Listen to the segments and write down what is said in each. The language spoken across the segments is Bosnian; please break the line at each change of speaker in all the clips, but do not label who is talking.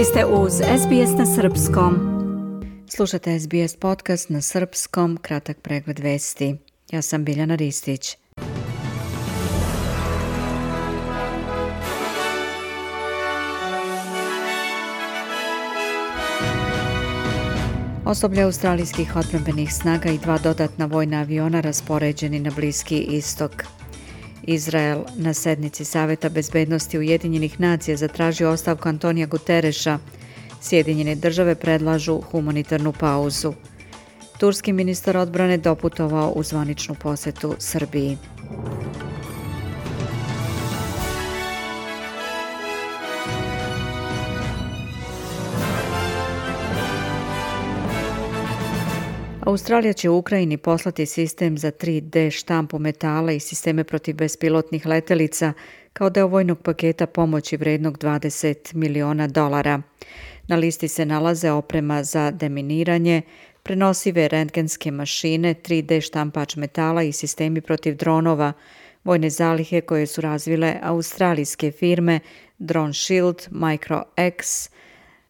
Vi ste uz SBS na Srpskom.
Slušate SBS podcast na Srpskom, kratak pregled vesti. Ja sam Biljana Ristić. Osoblje australijskih odbranbenih snaga i dva dodatna vojna aviona raspoređeni na Bliski istok. Izrael na sednici Saveta bezbednosti Ujedinjenih nacija zatražio ostavku Antonija Gutereša. Sjedinjene države predlažu humanitarnu pauzu. Turski ministar odbrane doputovao u zvaničnu posetu Srbiji. Australija će u Ukrajini poslati sistem za 3D štampu metala i sisteme protiv bespilotnih letelica kao deo vojnog paketa pomoći vrednog 20 miliona dolara. Na listi se nalaze oprema za deminiranje, prenosive rentgenske mašine, 3D štampač metala i sistemi protiv dronova, vojne zalihe koje su razvile australijske firme Drone Shield, MicroX,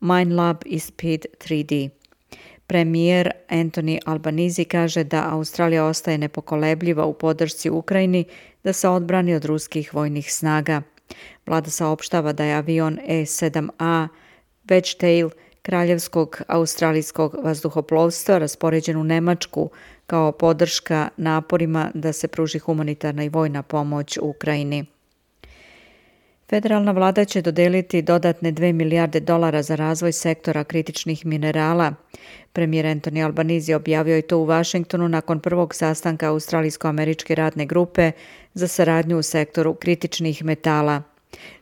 MineLab i Speed 3D. Premijer Anthony Albanizi kaže da Australija ostaje nepokolebljiva u podršci Ukrajini da se odbrani od ruskih vojnih snaga. Vlada saopštava da je avion E-7A Wedgetail kraljevskog australijskog vazduhoplovstva raspoređen u Nemačku kao podrška naporima da se pruži humanitarna i vojna pomoć u Ukrajini. Federalna vlada će dodeliti dodatne 2 milijarde dolara za razvoj sektora kritičnih minerala. Premijer Anthony Albanese objavio je to u Vašingtonu nakon prvog sastanka Australijsko-američke radne grupe za saradnju u sektoru kritičnih metala.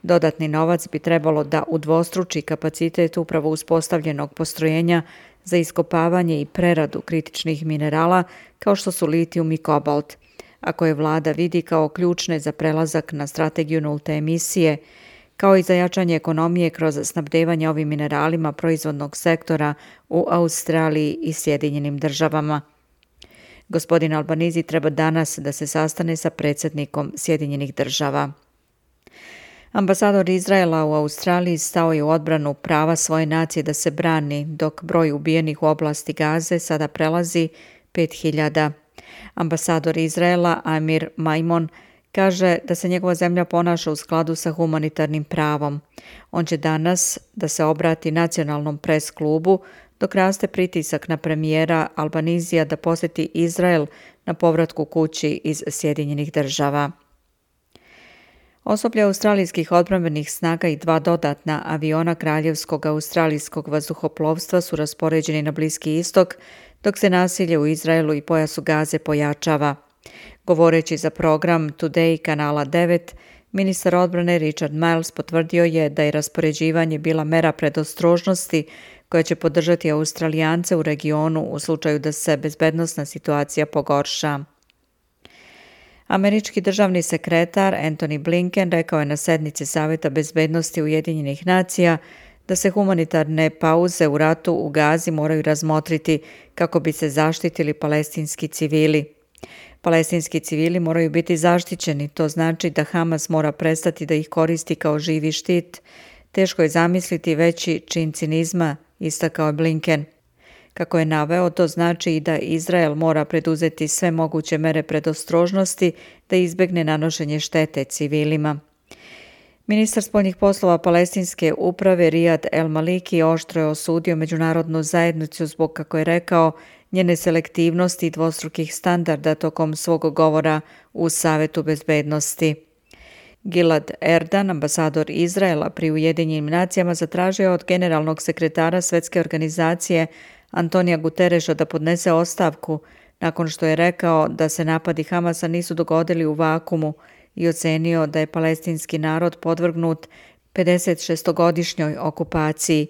Dodatni novac bi trebalo da udvostruči kapacitet upravo uspostavljenog postrojenja za iskopavanje i preradu kritičnih minerala kao što su litijum i kobalt – a koje vlada vidi kao ključne za prelazak na strategiju nulte emisije, kao i za jačanje ekonomije kroz snabdevanje ovim mineralima proizvodnog sektora u Australiji i Sjedinjenim državama. Gospodin Albanizi treba danas da se sastane sa predsjednikom Sjedinjenih država. Ambasador Izraela u Australiji stao je u odbranu prava svoje nacije da se brani, dok broj ubijenih u oblasti Gaze sada prelazi 5000. Ambasador Izraela Amir Maimon kaže da se njegova zemlja ponaša u skladu sa humanitarnim pravom. On će danas da se obrati nacionalnom pres klubu dok raste pritisak na premijera Albanizija da posjeti Izrael na povratku kući iz Sjedinjenih država. Osoblje australijskih odbranbenih snaga i dva dodatna aviona Kraljevskog australijskog vazduhoplovstva su raspoređeni na Bliski istok, dok se nasilje u Izraelu i pojasu Gaze pojačava. Govoreći za program Today kanala 9, ministar odbrane Richard Miles potvrdio je da je raspoređivanje bila mera predostrožnosti koja će podržati Australijance u regionu u slučaju da se bezbednostna situacija pogorša. Američki državni sekretar Anthony Blinken rekao je na sednici Saveta bezbednosti Ujedinjenih nacija da se humanitarne pauze u ratu u Gazi moraju razmotriti kako bi se zaštitili palestinski civili. Palestinski civili moraju biti zaštićeni, to znači da Hamas mora prestati da ih koristi kao živi štit. Teško je zamisliti veći čin cinizma, istakao je Blinken. Kako je naveo, to znači i da Izrael mora preduzeti sve moguće mere predostrožnosti da izbegne nanošenje štete civilima. Ministar spoljnih poslova palestinske uprave Riyad El Maliki oštro je osudio međunarodnu zajednicu zbog, kako je rekao, njene selektivnosti i dvostrukih standarda tokom svog govora u Savetu bezbednosti. Gilad Erdan, ambasador Izraela pri Ujedinjenim nacijama, zatražio od generalnog sekretara Svetske organizacije Antonija Gutereša da podnese ostavku nakon što je rekao da se napadi Hamasa nisu dogodili u vakumu i ocenio da je palestinski narod podvrgnut 56-godišnjoj okupaciji.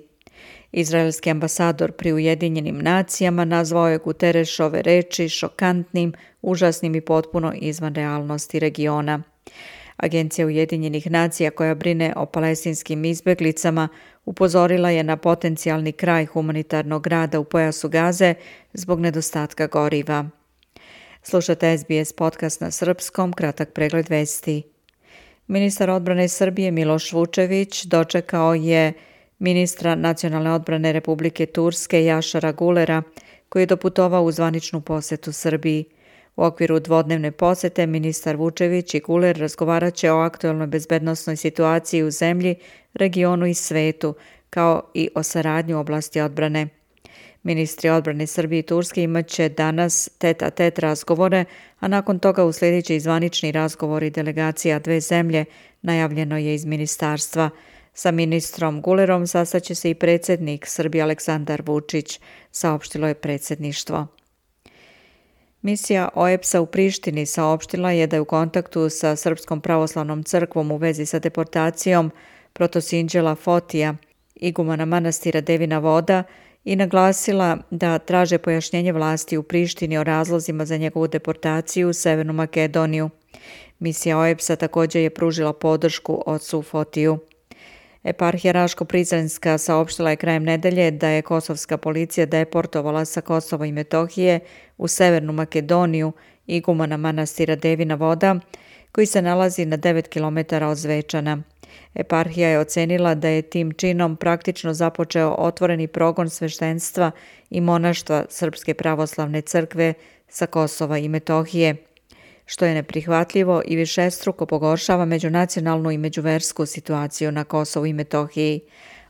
Izraelski ambasador pri Ujedinjenim nacijama nazvao je Guterešove reči šokantnim, užasnim i potpuno izvan realnosti regiona. Agencija Ujedinjenih nacija koja brine o palestinskim izbeglicama upozorila je na potencijalni kraj humanitarnog rada u pojasu Gaze zbog nedostatka goriva. Slušate SBS podcast na srpskom, kratak pregled vesti. Ministar odbrane Srbije Miloš Vučević dočekao je ministra nacionalne odbrane Republike Turske Jašara Gulera, koji je doputovao u zvaničnu posetu Srbiji. U okviru dvodnevne posete ministar Vučević i Guler razgovaraće o aktualnoj bezbednostnoj situaciji u zemlji, regionu i svetu, kao i o saradnju u oblasti odbrane. Ministri odbrane Srbije i Turske imaće danas tet a tet razgovore, a nakon toga uslijedit će zvanični razgovori delegacija dve zemlje, najavljeno je iz ministarstva. Sa ministrom Gulerom sastaće se i predsjednik Srbije Aleksandar Vučić, saopštilo je predsjedništvo. Misija OEPS-a u Prištini saopštila je da je u kontaktu sa Srpskom pravoslavnom crkvom u vezi sa deportacijom protosinđela Fotija, igumana manastira Devina Voda, i naglasila da traže pojašnjenje vlasti u Prištini o razlozima za njegovu deportaciju u Severnu Makedoniju. Misija OEPS-a također je pružila podršku ocu Fotiju. Eparhija Raško-Prizrenska saopštila je krajem nedelje da je kosovska policija deportovala sa Kosova i Metohije u Severnu Makedoniju igumana manastira Devina Voda, koji se nalazi na 9 km od Zvečana. Eparhija je ocenila da je tim činom praktično započeo otvoreni progon sveštenstva i monaštva Srpske pravoslavne crkve sa Kosova i Metohije, što je neprihvatljivo i višestruko pogoršava međunacionalnu i međuversku situaciju na Kosovu i Metohiji.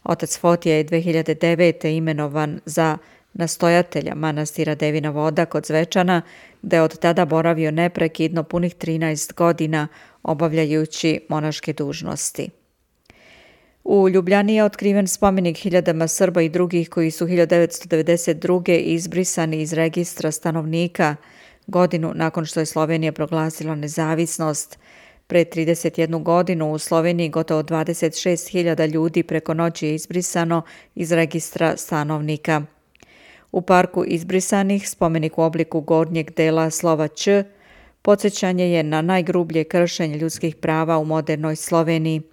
Otac Fotija je 2009. imenovan za nastojatelja manastira Devina Voda kod Zvečana, gde od tada boravio neprekidno punih 13 godina obavljajući monaške dužnosti. U Ljubljani je otkriven spomenik hiljadama Srba i drugih koji su 1992. izbrisani iz registra stanovnika godinu nakon što je Slovenija proglasila nezavisnost. Pre 31 godinu u Sloveniji gotovo 26.000 ljudi preko noći je izbrisano iz registra stanovnika. U parku izbrisanih spomenik u obliku gornjeg dela slova Č podsjećanje je na najgrublje kršenje ljudskih prava u modernoj Sloveniji –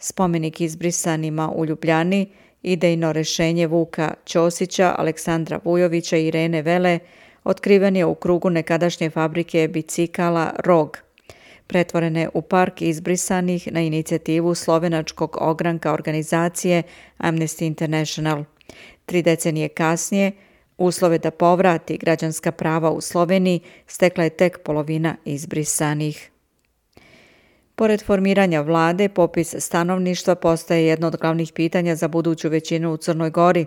spomenik izbrisanima u Ljubljani, idejno rešenje Vuka Ćosića, Aleksandra Vujovića i Irene Vele, otkriven je u krugu nekadašnje fabrike bicikala ROG, pretvorene u park izbrisanih na inicijativu slovenačkog ogranka organizacije Amnesty International. Tri decenije kasnije, uslove da povrati građanska prava u Sloveniji stekla je tek polovina izbrisanih. Pored formiranja vlade, popis stanovništva postaje jedno od glavnih pitanja za buduću većinu u Crnoj Gori.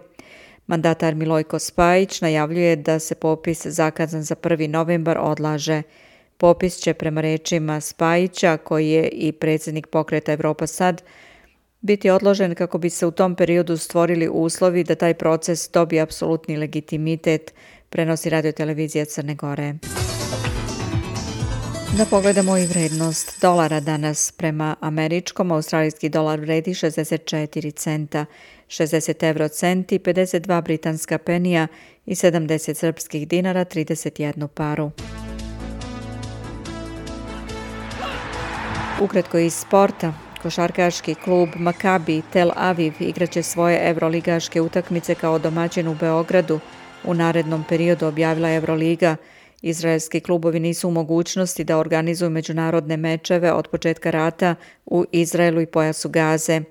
Mandatar Milojko Spajić najavljuje da se popis zakazan za 1. novembar odlaže. Popis će prema rečima Spajića, koji je i predsjednik pokreta Evropa Sad, biti odložen kako bi se u tom periodu stvorili uslovi da taj proces dobije apsolutni legitimitet, prenosi radiotelevizija Crne Gore. Da pogledamo i vrednost dolara danas prema američkom. Australijski dolar vredi 64 centa, 60 euro centi, 52 britanska penija i 70 srpskih dinara, 31 paru. Ukratko iz sporta. Košarkaški klub Maccabi Tel Aviv igraće svoje evroligaške utakmice kao domaćin u Beogradu. U narednom periodu objavila Evroliga – Izraelski klubovi nisu u mogućnosti da organizuju međunarodne mečeve od početka rata u Izraelu i pojasu Gaze.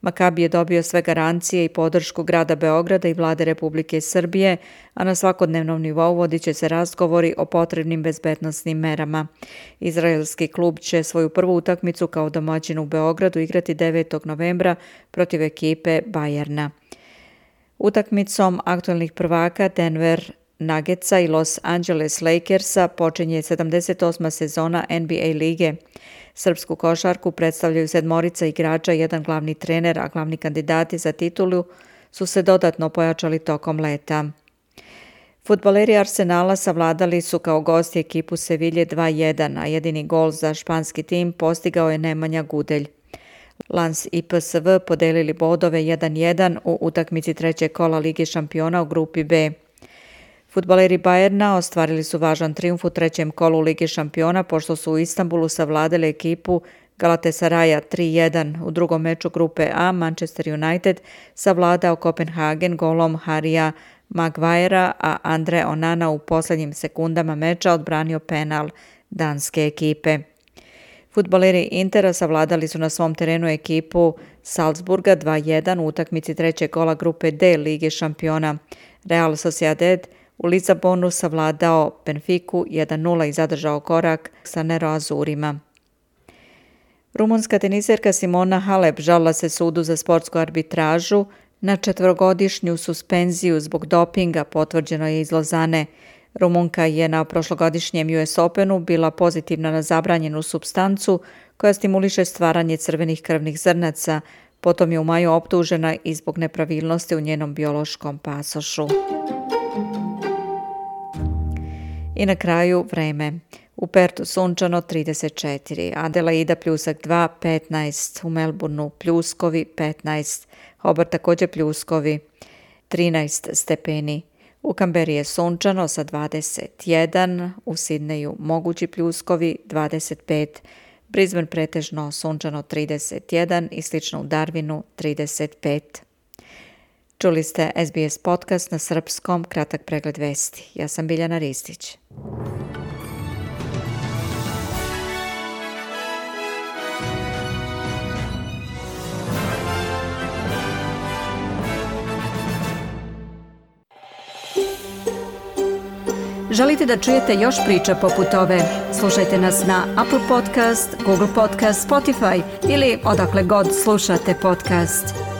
Makabi je dobio sve garancije i podršku grada Beograda i vlade Republike Srbije, a na svakodnevnom nivou vodit će se razgovori o potrebnim bezbednostnim merama. Izraelski klub će svoju prvu utakmicu kao domaćin u Beogradu igrati 9. novembra protiv ekipe Bajerna. Utakmicom aktualnih prvaka Denver Nuggetsa i Los Angeles Lakersa počinje 78. sezona NBA lige. Srpsku košarku predstavljaju sedmorica igrača i jedan glavni trener, a glavni kandidati za titulu su se dodatno pojačali tokom leta. Futboleri Arsenala savladali su kao gosti ekipu Sevilje 2-1, a jedini gol za španski tim postigao je Nemanja Gudelj. Lans i PSV podelili bodove 1-1 u utakmici trećeg kola Lige šampiona u grupi B. Futbaleri Bajerna ostvarili su važan triumf u trećem kolu Lige šampiona pošto su u Istanbulu savladali ekipu Galatasaraya 3-1. U drugom meču grupe A Manchester United savladao Kopenhagen golom Harija Maguirea, a Andre Onana u posljednjim sekundama meča odbranio penal danske ekipe. Futboleri Intera savladali su na svom terenu ekipu Salzburga 2-1 u utakmici trećeg kola grupe D Lige šampiona. Real Sociedad u Lizabonu savladao Benfiku 1-0 i zadržao korak sa Nero Azurima. Rumunska teniserka Simona Halep žalila se sudu za sportsku arbitražu na četvrogodišnju suspenziju zbog dopinga potvrđeno je iz Lozane. Rumunka je na prošlogodišnjem US Openu bila pozitivna na zabranjenu substancu koja stimuliše stvaranje crvenih krvnih zrnaca, potom je u maju optužena i zbog nepravilnosti u njenom biološkom pasošu. I na kraju vreme. U Pertu sunčano 34, Adelaida pljusak 2, 15, u Melbourneu pljuskovi 15, Hobart također pljuskovi 13 stepeni. U Kamberi je sunčano sa 21, u Sidneju mogući pljuskovi 25, Brisbane pretežno sunčano 31 i slično u Darwinu 35. Čuli ste SBS podcast na srpskom, kratak pregled vesti. Ja sam Biljana Ristić.
Želite da čujete još priča poput ove? Slušajte nas na Apple Podcast, Google Podcast, Spotify ili odakle god slušate podcast.